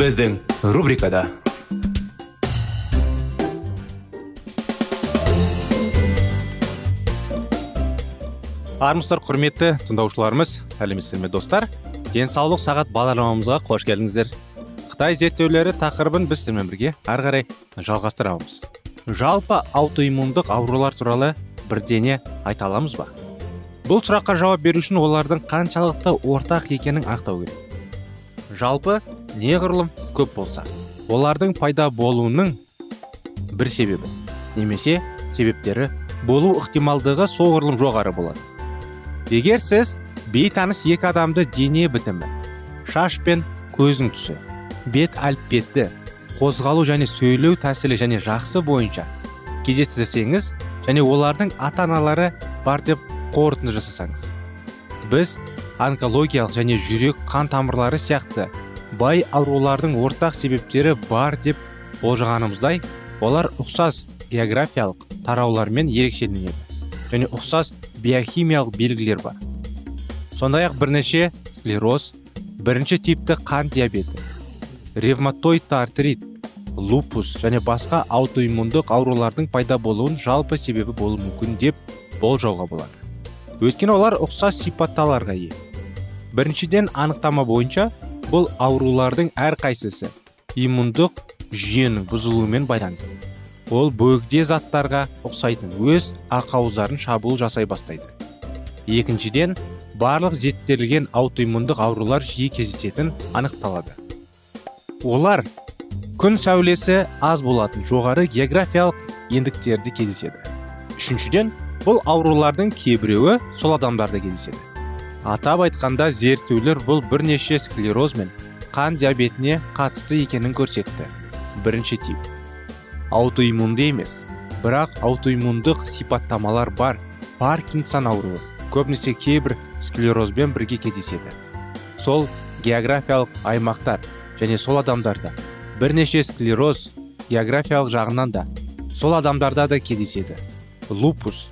Біздің рубрикада армысыздар құрметті тыңдаушыларымыз сәлеметсіздер ме достар? Денсаулық сағат бағдарламамызға қош келдіңіздер. Қытай зерттеулері тақырыбын біз сіздермен бірге ары қарай жалғастырамыз. Жалпы аутоиммундық аурулар туралы бірдене айта аламыз ба? Бұл сұраққа жауап беру үшін олардың қаншалықты ортақ екенін анықтау керек. Жалпы неғұрлым көп болса олардың пайда болуының бір себебі немесе себептері болу ықтималдығы соғұрлым жоғары болады. Егер сіз бейтаныс екі адамды дене бітімі шаш пен көздің түсі бет әлпеті қозғалу және сөйлеу тәсілі және жақсы бойынша кездестірсеңіз және олардың ата аналары бар деп қорытынды жасасаңыз біз онкологиялық және жүрек қан тамырлары сияқты бай аурулардың ортақ себептері бар деп болжағанымыздай олар ұқсас географиялық тараулармен ерекшеленеді және ұқсас биохимиялық белгілер бар. Сондай ақ бірнеше склероз бірінші типті қан диабеті ревматоидты артрит лупус және басқа аутоиммундық аурулардың пайда болуын жалпы себебі болуы мүмкін деп болжауға болады. Өйткені олар ұқсас сипатталарға ие. Біріншіден анықтама бойынша бұл аурулардың әрқайсысы иммундық жүйенің бұзылуымен байланысты. Ол бөгде заттарға ұқсайтын өз ақауыздарын шабуыл жасай бастайды. Екіншіден барлық зерттелген аутоиммундық аурулар жиі кездесетін анықталады. Олар күн сәулесі аз болатын жоғары географиялық ендіктерде кездеседі. Үшіншіден бұл аурулардың кейбіреуі сол адамдарда кездеседі. Атап айтқанда зерттеулер бұл бірнеше склероз бен қан диабетіне қатысты екенін көрсетті. Бірінші тип аутоиммунды емес. Бірақ аутоиммундық сипаттамалар бар паркинсон ауруы. Көбінесе кейбір склерозбен бірге кездеседі. Сол географиялық аймақтар және сол адамдарда. Бірнеше склероз географиялық жағынан да сол адамдарда да кездеседі. Лупус.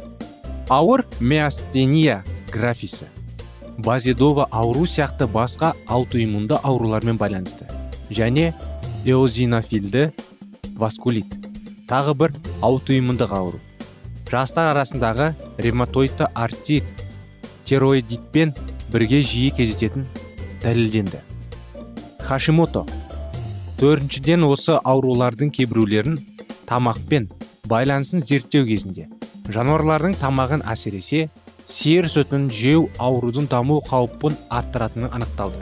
Ауыр миастения графисі. Базидова ауру сияқты басқа аутоиммунды аурулармен байланысты. Және эозинофилді васкулит. Тағы бір аутоиммундық ауру. Жастар арасындағы ревматоидты артрит тероидитпен бірге жиі кездесетін дәлелденді. Хашимото. Төртіншіден осы аурулардың кейбіреулерін тамақпен байланысын зерттеу кезінде. Жануарлардың тамағын әсіресе сиыр сүтін жеу аурудың даму қаупін арттыратыны анықталды.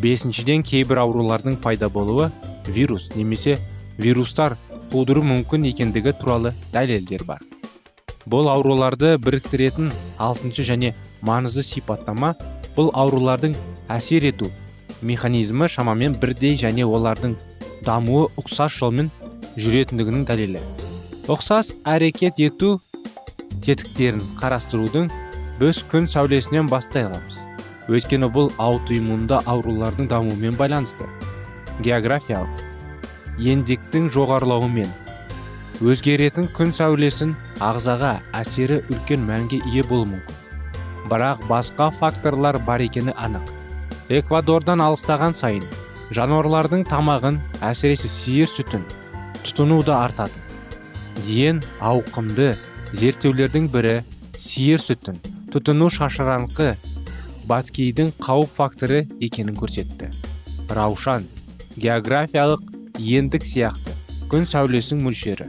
Бесіншіден кейбір аурулардың пайда болуы вирус немесе вирустар тудыру мүмкін екендігі туралы дәлелдер бар. Бұл ауруларды біріктіретін алтыншы және маңызды сипаттама бұл аурулардың әсер ету механизмі шамамен бірдей және олардың дамуы ұқсас жолмен жүретіндігінің дәлелі. Ұқсас әрекет ету тетіктерін қарастырудың біз күн сәулесінен бастай аламыз. Өйткені бұл аутоиммунды аурулардың дамуымен байланысты. Географиялық. Ендіктің жоғарылауымен. Өзгеретін күн сәулесін ағзаға әсері үлкен мәнге ие болуы мүмкін. Бірақ басқа факторлар бар екені анық. Эквадордан алыстаған сайын жануарлардың тамағын әсіресе сиыр сүтін тұтыну да артады. Ең ауқымды зерттеулердің бірі сиыр сүтін тұтыну шашыраңқы баткейдің қауіп факторы екенін көрсетті. Раушан географиялық ендік сияқты күн сәулесінің мөлшері.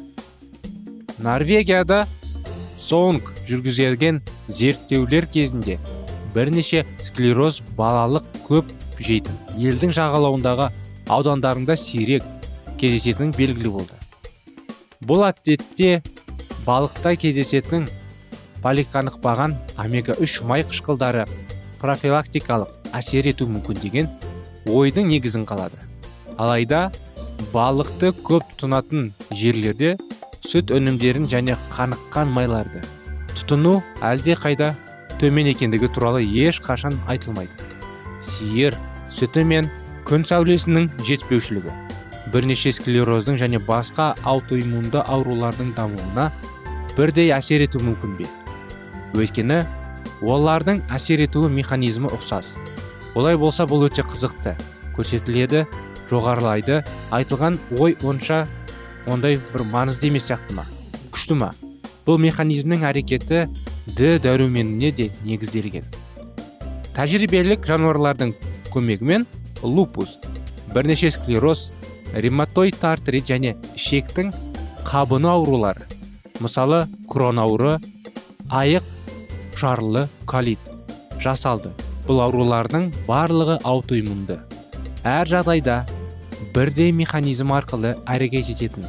Норвегияда сонг жүргізілген зерттеулер кезінде бірнеше склероз балалық көп жейтін елдің жағалауындағы аудандарында сирек кездесетін белгілі болды. Бұл әдетте балықта кездесетін поликанықпаған омега 3 май қышқылдары профилактикалық әсер етуі мүмкін деген ойдың негізін қалады. Алайда балықты көп тұтынатын жерлерде сүт өнімдерін және қаныққан майларды тұтыну әлде қайда төмен екендігі туралы еш қашан айтылмайды. Сиыр сүті мен күн сәулесінің жетпеушілігі бірнеше склероздың және басқа аутоиммунды аурулардың дамуына бірдей әсер етуі мүмкін бе? Өйткені олардың әсер етуі механизмі ұқсас. Олай болса бұл өте қызықты көрсетіледі жоғарылайды айтылған ой онша ондай бір маңызды емес сияқты ма? Күшті ма? Бұл механизмнің әрекеті д дәруменіне де негізделген. Тәжірибелік жануарлардың көмегімен лупус бірнеше склероз ревматоид артрит және ішектің қабыну аурулары мысалы крон ауыры айық жарлы колит жасалды. Бұл аурулардың барлығы аутоиммунды әр жағдайда бірдей механизм арқылы әрекет ететін.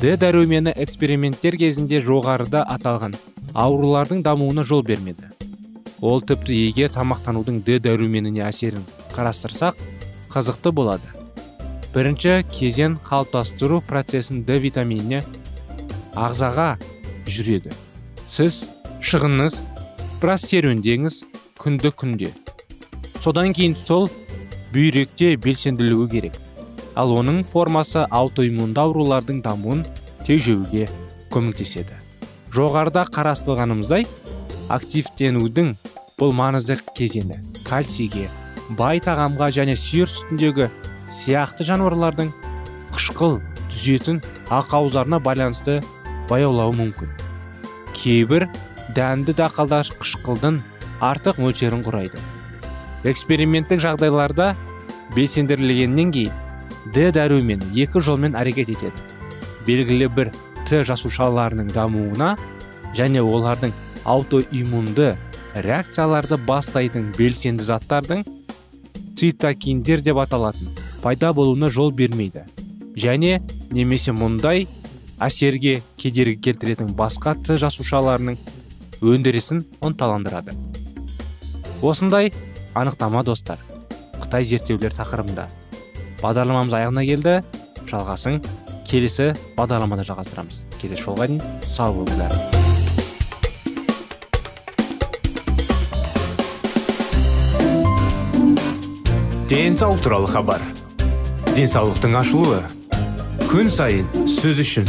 Д дәрумені эксперименттер кезінде жоғарыда аталған аурулардың дамуына жол бермеді. Ол тіпті егер тамақтанудың д дәруменіне әсерін қарастырсақ қызықты болады. Бірінші кезең қалыптастыру процесін д витаминіне ағзаға жүреді. Сіз шығыңыз біраз серуендеңіз күнді күнде. Содан кейін сол бүйректе белсенділігі керек. Ал оның формасы аутоиммунды аурулардың дамуын тежеуге көмектеседі. Жоғарыда қарастырғанымыздай активтенудің бұл маңызды кезеңі кальцийге бай тағамға және сиыр сүтіндегі сияқты жануарлардың қышқыл түзетін ақауыздарына байланысты баяулауы мүмкін. Кейбір дәнді дақылдар қышқылдың артық мөлшерін құрайды. Эксперименттік жағдайларда белсендірілгеннен кейін д дәрумені екі жолмен әрекет етеді. Белгілі бір т жасушаларының дамуына және олардың аутоиммунды реакцияларды бастайтын белсенді заттардың цитокиндер деп аталатын пайда болуына жол бермейді. Және немесе мұндай әсерге кедергі келтіретін басқа т жасушаларының өндірісін ынталандырады. Осындай анықтама достар қытай зерттеулер тақырыбында бағдарламамыз аяғына келді. Жалғасын келесі бағдарламада жалғастырамыз. Келесі жолға дейін сау болыңыздар. Денсаулық туралы хабар. Денсаулықтың ашылуы. Күн сайын сөз үшін.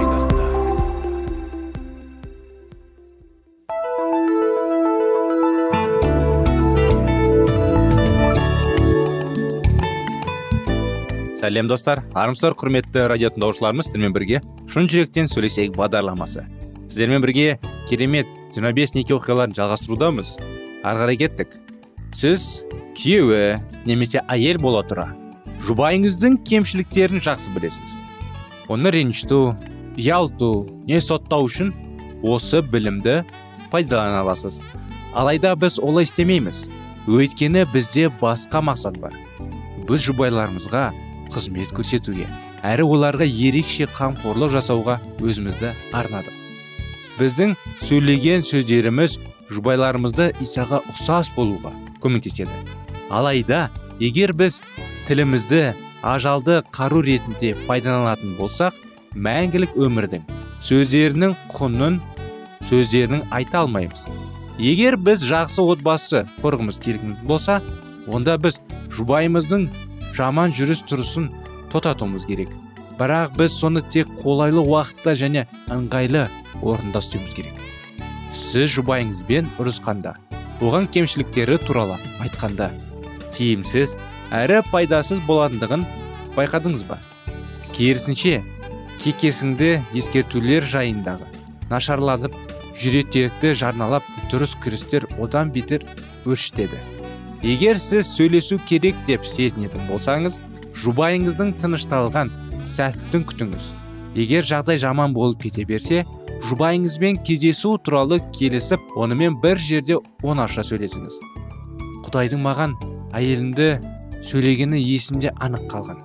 Сәлем достар. Армысыздар құрметті радио тыңдаушыларымыз сіздермен бірге шын жүректен сөйлесейік бағдарламасы. Сіздермен бірге керемет 25 неке оқиғаларын жалғастырудамыз. Ары қарай кеттік. Сіз күйеуі немесе әйел бола тұра. Жұбайыңыздың кемшіліктерін жақсы білесіз. Оны ренжіту ұялту не соттау үшін осы білімді пайдалана аласыз. Алайда біз олай істемейміз. Өйткені бізде басқа мақсат бар. Біз жұбайларымызға қызмет көрсетуге. Әрі оларға ерекше қамқорлық жасауға өзімізді арнадық. Біздің сөйлеген сөздеріміз жұбайларымызды исаға ұқсас болуға көмектеседі. Алайда егер біз тілімізді ажалды қару ретінде пайдаланатын болсақ мәңгілік өмірдің сөздерінің құнын сөздерінің айта алмаймыз. Егер біз жақсы отбасы құрғымыз келетін болса онда біз жұбайымыздың жаман жүріс тұрысын тоқтатуымыз керек. Бірақ біз соны тек қолайлы уақытта және ыңғайлы орында істеуіміз керек. Сіз жұбайыңызбен ұрысқанда оған кемшіліктері туралы айтқанда тиімсіз әрі пайдасыз болатындығын байқадыңыз ба? Керісінше кекесіңді ескертулер жайындағы нашарлатып жүректерді жарналап дұрыс кірістер одан бетер өршітеді. Егер сіз сөйлесу керек деп сезінетін болсаңыз жұбайыңыздың тынышталған сәттін күтіңіз. Егер жағдай жаман болып кете берсе жұбайыңызбен кездесу туралы келісіп онымен бір жерде оңаша сөйлесіңіз. Құдайдың маған әйелімді сөйлегені есімде анық қалған.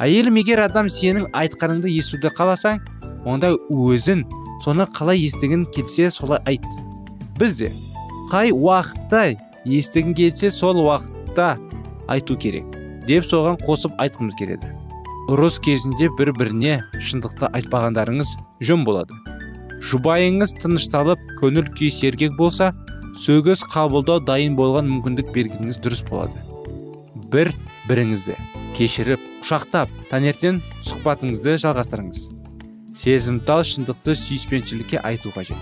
Әйелім егер адам сенің айтқаныңды естуді қаласаң онда өзін соны қалай естігін келсе солай айт. Бізде қай уақытта естігің келсе сол уақытта айту керек деп соған қосып айтқымыз келеді. Ұрыс кезінде бір біріне шындықты айтпағандарыңыз жөн болады. Жұбайыңыз тынышталып көңіл күй сергек болса сөгіс қабылдау дайын болған мүмкіндік бергеніңіз дұрыс болады. Бір біріңізді кешіріп құшақтап таңертең сұхбатыңызды жалғастырыңыз. Сезімтал шындықты сүйіспеншілікке айту қажет.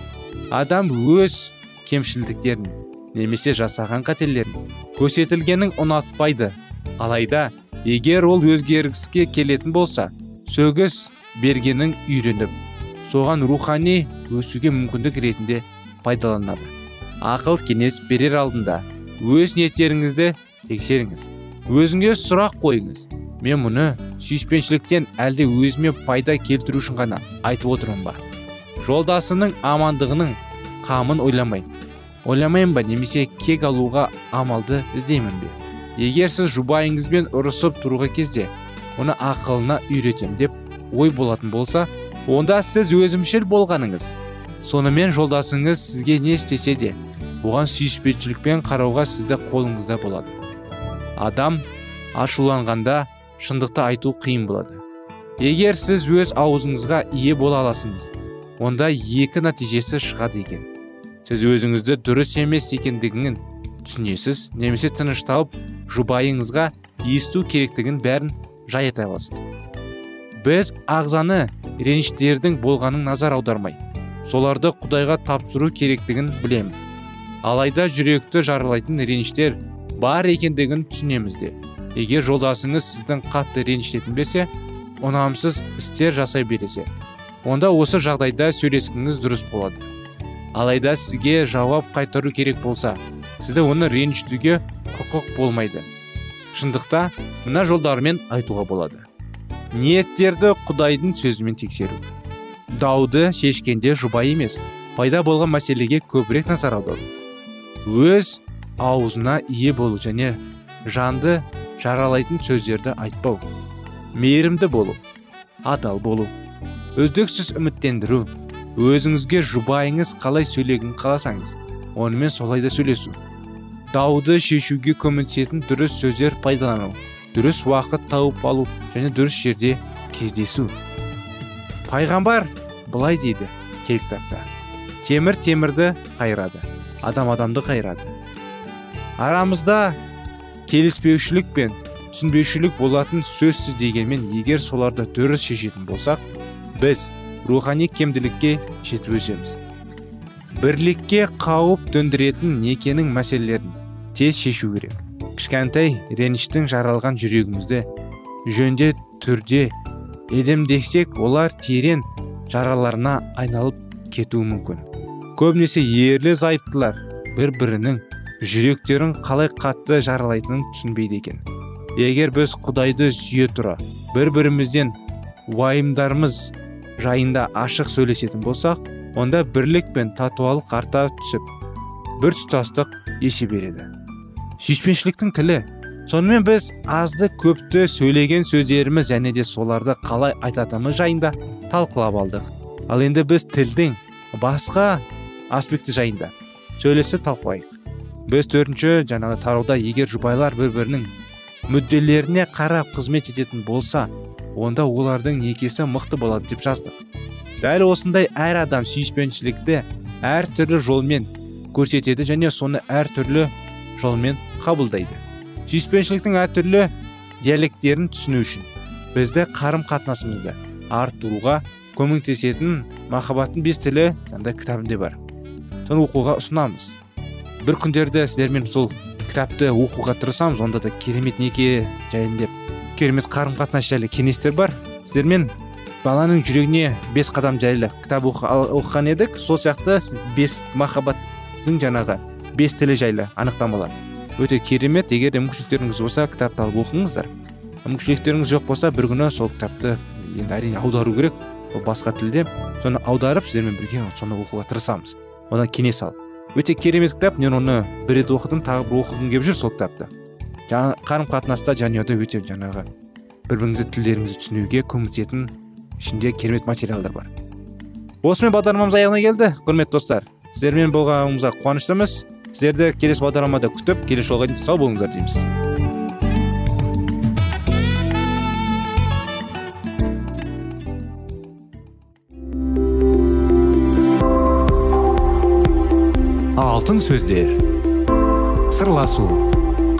Адам өз кемшілдіктерін немесе жасаған қателерін көрсетілгенін ұнатпайды. Алайда егер ол өзгергіске келетін болса сөгіс бергенін үйреніп соған рухани өсуге мүмкіндік ретінде пайдаланады. Ақыл кеңес берер алдында өз ниеттеріңізді тексеріңіз өзіңе сұрақ қойыңыз. Мен мұны сүйіспеншіліктен әлде өзіме пайда келтіру үшін ғана айтып отырмын ба? Жолдасының амандығының қамын ойламай ойламаймын ба немесе кек алуға амалды іздеймін бе? Егер сіз жұбайыңызбен ұрысып тұруға кезде оны ақылына үйретем деп ой болатын болса онда сіз өзімшіл болғаныңыз. Сонымен жолдасыңыз сізге не істесе де оған сүйіспеншілікпен қарауға сізді қолыңызда болады. Адам ашуланғанда шындықты айту қиын болады. Егер сіз өз аузыңызға ие бола аласыңыз онда екі нәтижесі шығады екен. Сіз өзіңізді дұрыс емес екендігін түсінесіз немесе тынышталып жұбайыңызға есту керектігін бәрін жай айта аласыз. Біз ағзаны реніштердің болғанын назар аудармай соларды құдайға тапсыру керектігін білеміз. Алайда жүректі жаралайтын реніштер бар екендігін түсінеміз де. Егер жолдасыңыз сіздің қатты ренжітетін берсе ұнамсыз істер жасай бересе онда осы жағдайда сөйлескіңіз дұрыс болады. Алайда сізге жауап қайтару керек болса сізді оны ренжітуге құқық болмайды. Шындықта мына жолдармен айтуға болады. Ниеттерді құдайдың сөзімен тексеру. Дауды шешкенде жұбай емес пайда болған мәселеге көбірек назар аудару. Өз аузына ие болу және жанды жаралайтын сөздерді айтпау. Мейірімді болу адал болу үздіксіз үміттендіру өзіңізге жұбайыңыз қалай сөйлегін қаласаңыз онымен солай да сөйлесу. Дауды шешуге көмектесетін дұрыс сөздер пайдалану дұрыс уақыт тауып алу және дұрыс жерде кездесу. Пайғамбар былай дейді кей кітапта темір темірді қайрады адам адамды қайрады арамызда келіспеушілік пен түсінбеушілік болатын сөзсіз дегенмен егер соларды дұрыс шешетін болсақ біз рухани кемділікке жетіп өсеміз бірлікке қауіп төндіретін некенің мәселелерін тез шешу керек кішкентай реніштің жаралған жүрегімізді жөнде түрде едемдесек олар терең жараларына айналып кетуі мүмкін көбінесе ерлі зайыптылар бір бірінің жүректерін қалай қатты жаралайтынын түсінбейді екен егер біз құдайды сүйе тұра бір бірімізден уайымдарымыз жайында ашық сөйлесетін болсақ онда бірлік пен татуалық арта түсіп бір тұтастық есе береді. Сүйіспеншіліктің тілі. Сонымен біз азды көпті сөйлеген сөздеріміз және де соларды қалай айтатынымыз жайында талқылап алдық. Ал енді біз тілдің басқа аспекті жайында сөйлесіп талқылайық. Біз төртінші жаңағы тарауда егер жұбайлар бір бірінің мүдделеріне қарап қызмет ететін болса онда олардың некесі мықты болады деп жаздық дәл осындай әр адам сүйіспеншілікті әр түрлі жолмен көрсетеді және соны әр түрлі жолмен қабылдайды. Сүйіспеншіліктің әртүрлі диалекттерін түсіну үшін бізді қарым қатынасымызды арттыруға көмектесетін махаббаттың бес тілі андай кітабында бар. Соны оқуға ұсынамыз. Бір күндерді сіздермен сол кітапты оқуға тырысамыз онда да керемет неке жайында керемет қарым қатынас жайлы кеңестер бар. Сіздермен баланың жүрегіне бес қадам жайлы кітап оқыған едік. Сол сияқты бес махаббаттың жаңағы бес тілі жайлы анықтамалар. Өте керемет. Егер де мүмкіншіліктеріңіз болса кітапты алып оқыңыздар. Мүмкіншіліктеріңіз жоқ болса бір күні сол кітапты енді әрине аудару керек. Ол басқа тілде. Соны аударып сіздермен бірге соны оқуға тырысамыз. Одан кеңес ал. Өте керемет кітап. Мен оны бір рет оқыдым. Тағы бір оқығым келіп жүр сол кітапты. Қарым қатынаста жанұяда өте жаңағы бір біріңізді тілдеріңізді түсінуге көмектесетін ішінде керемет материалдар бар. Осымен бағдарламамыз аяғына келді құрметті достар. Сіздермен болғанымызға қуаныштымыз. Сіздерді келесі бағдарламада күтіп келесі жолға дейін сау болыңыздар дейміз. Алтын сөздер. Сырласу.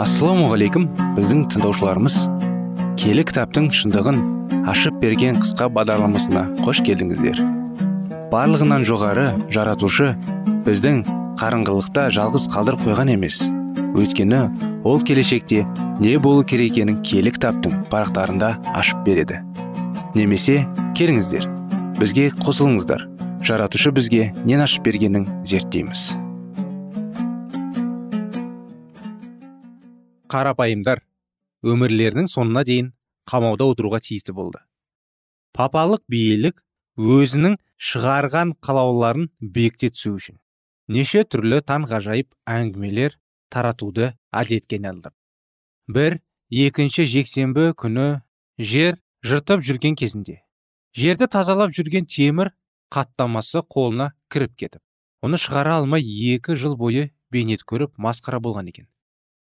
Ассалаумағалейкум біздің тыңдаушыларымыз. Келі кітаптың шындығын ашып берген қысқа бағдарламасына қош келдіңіздер. Барлығынан жоғары жаратушы біздің қарыңғылықта жалғыз қалдырып қойған емес. Өйткені ол келешекте не болу керек екенін киелі кітаптың парақтарында ашып береді. Немесе келіңіздер бізге қосылыңыздар. Жаратушы бізге нен ашып бергенін зерттейміз. Қарапайымдар өмірлерінің соңына дейін қамауда отыруға тиісті болды. Папалық биелік өзінің шығарған қалауларын биікте түсу үшін неше түрлі таңғажайып әңгімелер таратуды әдетке айналдық бір екінші жексенбі күні жер жыртып жүрген кезінде жерді тазалап жүрген темір қаттамасы қолына кіріп кетіп оны шығара алмай екі жыл бойы бейнет көріп масқара болған екен.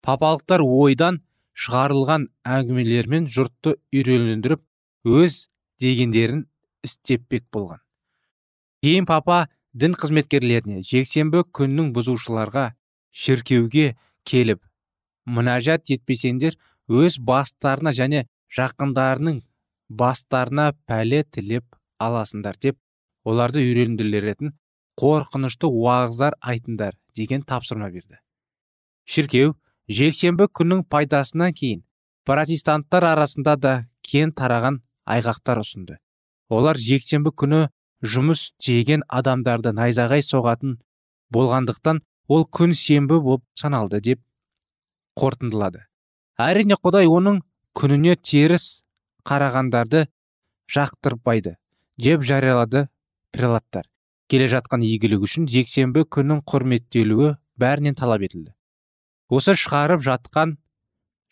Папалықтар ойдан шығарылған әңгімелермен жұртты үйрелендіріп өз дегендерін істеппек болған. Кейін папа дін қызметкерлеріне жексенбі күннің бұзушыларға шіркеуге келіп мінәжат етпесеңдер өз бастарына және жақындарының бастарына пәле тілеп аласыңдар деп оларды үйрендіретін қорқынышты уағыздар айтыңдар деген тапсырма берді. Шіркеу жексенбі күннің пайдасынан кейін протестанттар арасында да кен тараған айғақтар ұсынды. Олар жексенбі күні жұмыс істеген адамдарды найзағай соғатын болғандықтан ол күн сенбі болып саналды деп қорытындылады. Әрине құдай оның күніне теріс қарағандарды жақтырпайды деп жариялады прелаттар келе жатқан игілік үшін жексенбі күннің құрметтелуі бәрінен талап етілді. Осы шығарып жатқан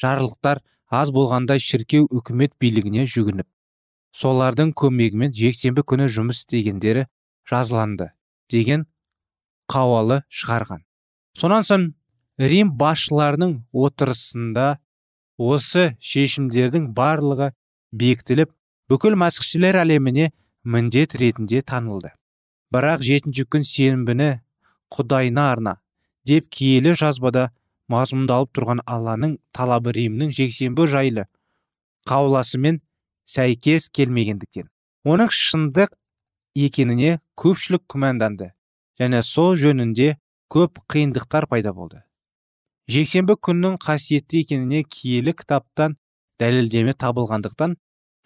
жарлықтар аз болғандай шіркеу үкімет билігіне жүгініп солардың көмегімен жексенбі күні жұмыс істегендері жазыланды деген қауалы шығарған. Сонан соң рим басшыларының отырысында осы шешімдердің барлығы бекітіліп бүкіл мәсіхшілер әлеміне міндет ретінде танылды. Бірақ жетінші күн сенбіні құдайына арна деп киелі жазбада мазмұндалып тұрған алланың талабы римнің жексенбі жайлы қауласымен сәйкес келмегендіктен. Оның шындық екеніне көпшілік күмәнданды және сол жөнінде көп қиындықтар пайда болды. Жексенбі күннің қасиетті екеніне киелі кітаптан дәлелдеме табылғандықтан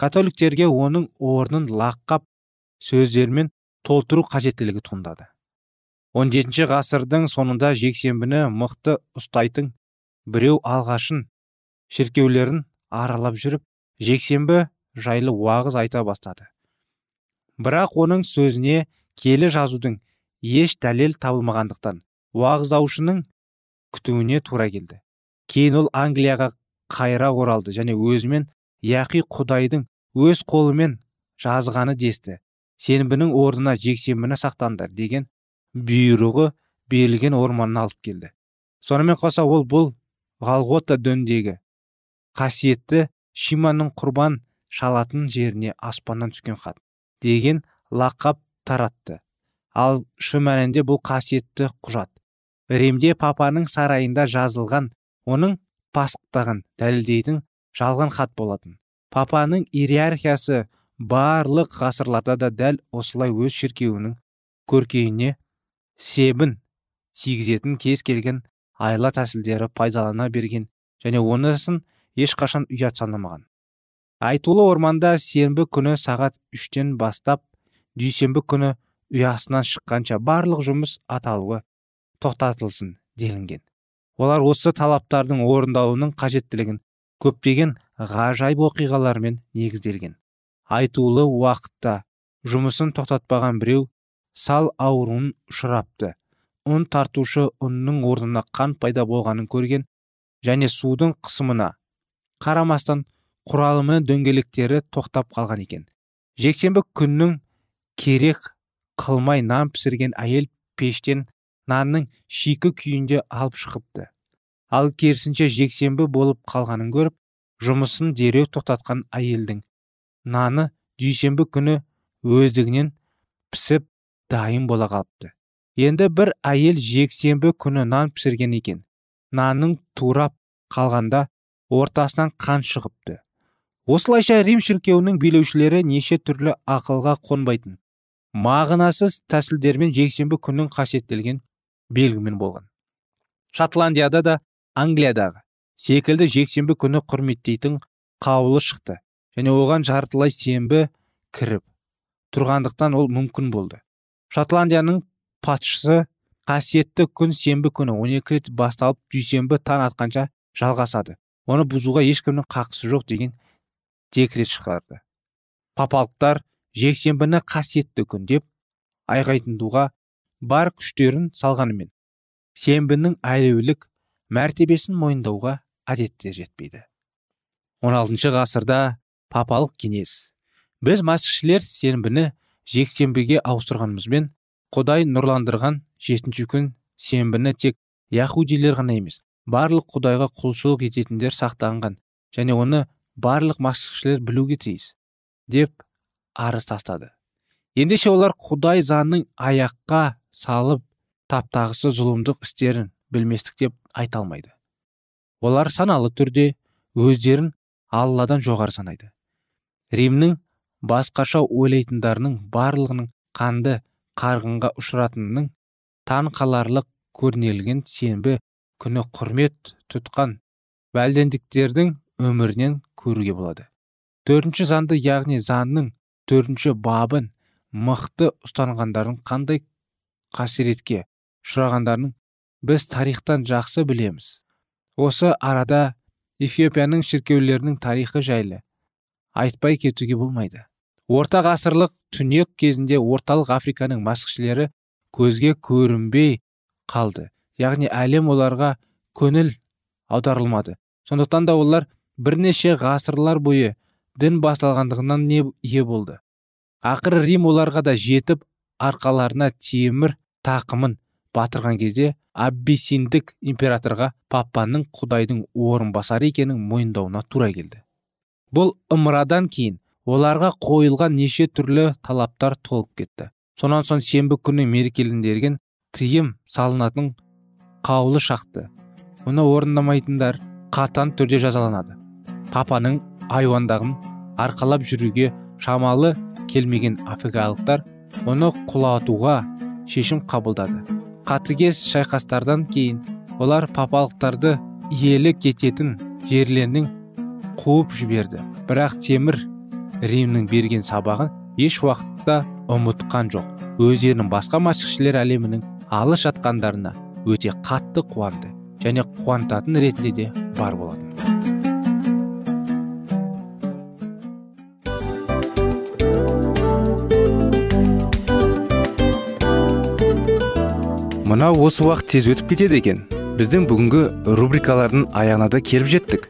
католиктерге оның орнын лаққап сөздермен толтыру қажеттілігі туындады. 17 ғасырдың соңында жексенбіні мықты ұстайтын біреу алғашын шіркеулерін аралап жүріп жексенбі жайлы уағыз айта бастады. Бірақ оның сөзіне келі жазудың еш дәлел табылмағандықтан уағыздаушының күтуіне тура келді. Кейін ол англияға қайра оралды және өзімен яқи құдайдың өз қолымен жазғаны десті. Сенбінің орнына жексенбіні сақтаңдар деген бұйрығы берілген орманына алып келді. Сонымен қоса ол бұл ғалғота дөндегі қасиетті шиманың құрбан шалатын жеріне аспаннан түскен хат деген лақап таратты. Ал шын мәнінде бұл қасиетті құжат. Римде папаның сарайында жазылған оның пасықтығын дәлелдейтін жалған хат болатын. Папаның иерархиясы барлық ғасырларда да дәл осылай өз шіркеуінің көркейіне себін тигізетін кез келген айла тәсілдері пайдалана берген және онысын ешқашан ұят санамаған. Айтулы орманда сенбі күні сағат үштен бастап дүйсенбі күні ұясынан шыққанша барлық жұмыс аталуы тоқтатылсын делінген. Олар осы талаптардың орындалуының қажеттілігін көптеген ғажайып оқиғалармен негізделген. Айтулы уақытта жұмысын тоқтатпаған біреу сал ауруын ұшырапты. Ұн тартушы ұнның орнына қан пайда болғанын көрген және судың қысымына қарамастан құралымы дөңгелектері тоқтап қалған екен. Жексенбі күннің керек қылмай нан пісірген әйел пештен нанның шикі күйінде алып шығыпты. Ал керісінше жексенбі болып қалғанын көріп жұмысын дереу тоқтатқан әйелдің наны дүйсенбі күні өздігінен пісіп дайын бола қалыпты. Енді бір әйел жексенбі күні нан пісірген екен. Нанның турап қалғанда ортасынан қан шығыпты. Осылайша рим шіркеуінің билеушілері неше түрлі ақылға қонбайтын мағынасыз тәсілдермен жексенбі күннің қасиеттелген белгімен болған. Шотландияда да англиядағы секілді жексенбі күні құрметтейтін қаулы шықты және оған жартылай сенбі кіріп тұрғандықтан ол мүмкін болды. Шотландияның патшысы қасиетті күн сенбі күні 12 рет басталып дүйсенбі таң атқанша жалғасады. Оны бұзуға ешкімнің қақысы жоқ деген декрет шығарды. Папалықтар жексенбіні қасиетті күн деп айғайтындуға бар күштерін салғанымен сенбінің әлеулік мәртебесін мойындауға әдетте жетпейді. 16 ғасырда папалық кеңес. Біз мәсіхшілер сенбіні жексенбіге ауыстырғанымызбен құдай нұрландырған жетінші күн сенбіні тек яхудилер ғана емес барлық құдайға құлшылық ететіндер сақтанған және оны барлық мәсіхшілер білуге тиіс деп арыз тастады. Ендеше олар құдай заңның аяққа салып таптағысы зұлымдық істерін білместік деп айта алмайды. Олар саналы түрде өздерін алладан жоғары санайды. Римнің басқаша ойлайтындарының барлығының қанды қарғынға ұшыратынының таң қаларлық көрнелген сенбі күні құрмет тұтқан бәлдендіктердің өмірінен көруге болады. Төртінші заңды яғни заңның төртінші бабын мықты ұстанғандардың қандай қасіретке ұшырағандарын біз тарихтан жақсы білеміз. Осы арада эфиопияның шіркеулерінің тарихы жайлы айтпай кетуге болмайды. Орта ғасырлық түнек кезінде орталық африканың мәсіхшілері көзге көрінбей қалды. Яғни әлем оларға көңіл аударылмады. Сондықтан да олар бірнеше ғасырлар бойы дін басталғандығынан не ие болды. Ақыры рим оларға да жетіп арқаларына темір тақымын батырған кезде аббисиндік императорға папаның құдайдың орынбасары екенін мойындауына тура келді. Бұл ымырадан кейін оларға қойылған неше түрлі талаптар толып кетті. Сонан соң сенбі күні мерекеленген тыйым салынатын қаулы шақты. Оны орындамайтындар қатан түрде жазаланады. Папаның айуандағын арқалап жүруге шамалы келмеген африкалықтар оны құлатуға шешім қабылдады. Қатыгез шайқастардан кейін олар папалықтарды иелі кететін жерлерінен қуып жіберді. Бірақ темір римнің берген сабағын еш уақытта ұмытқан жоқ. Өздерінің басқа мәсіхшілер әлемінің алыс жатқандарына өте қатты қуанды және қуантатын ретінде де бар болатын. Мынау осы уақыт тез өтіп кетеді екен. Біздің бүгінгі рубрикалардың аяғына да келіп жеттік.